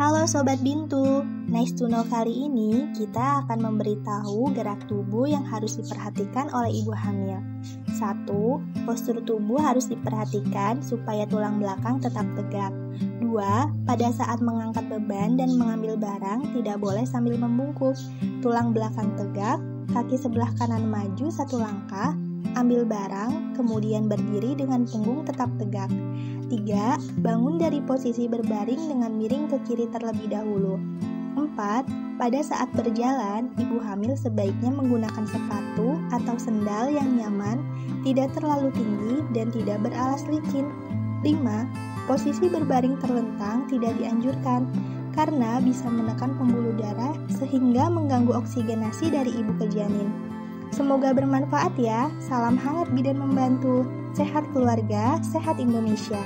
Halo Sobat Bintu, nice to know kali ini kita akan memberitahu gerak tubuh yang harus diperhatikan oleh ibu hamil. Satu, postur tubuh harus diperhatikan supaya tulang belakang tetap tegak. Dua, pada saat mengangkat beban dan mengambil barang tidak boleh sambil membungkuk. Tulang belakang tegak, kaki sebelah kanan maju satu langkah, ambil barang, kemudian berdiri dengan punggung tetap tegak. 3. Bangun dari posisi berbaring dengan miring ke kiri terlebih dahulu. 4. Pada saat berjalan, ibu hamil sebaiknya menggunakan sepatu atau sendal yang nyaman, tidak terlalu tinggi, dan tidak beralas licin. 5. Posisi berbaring terlentang tidak dianjurkan karena bisa menekan pembuluh darah sehingga mengganggu oksigenasi dari ibu ke janin. Semoga bermanfaat ya. Salam hangat bidan membantu. Sehat keluarga, sehat Indonesia.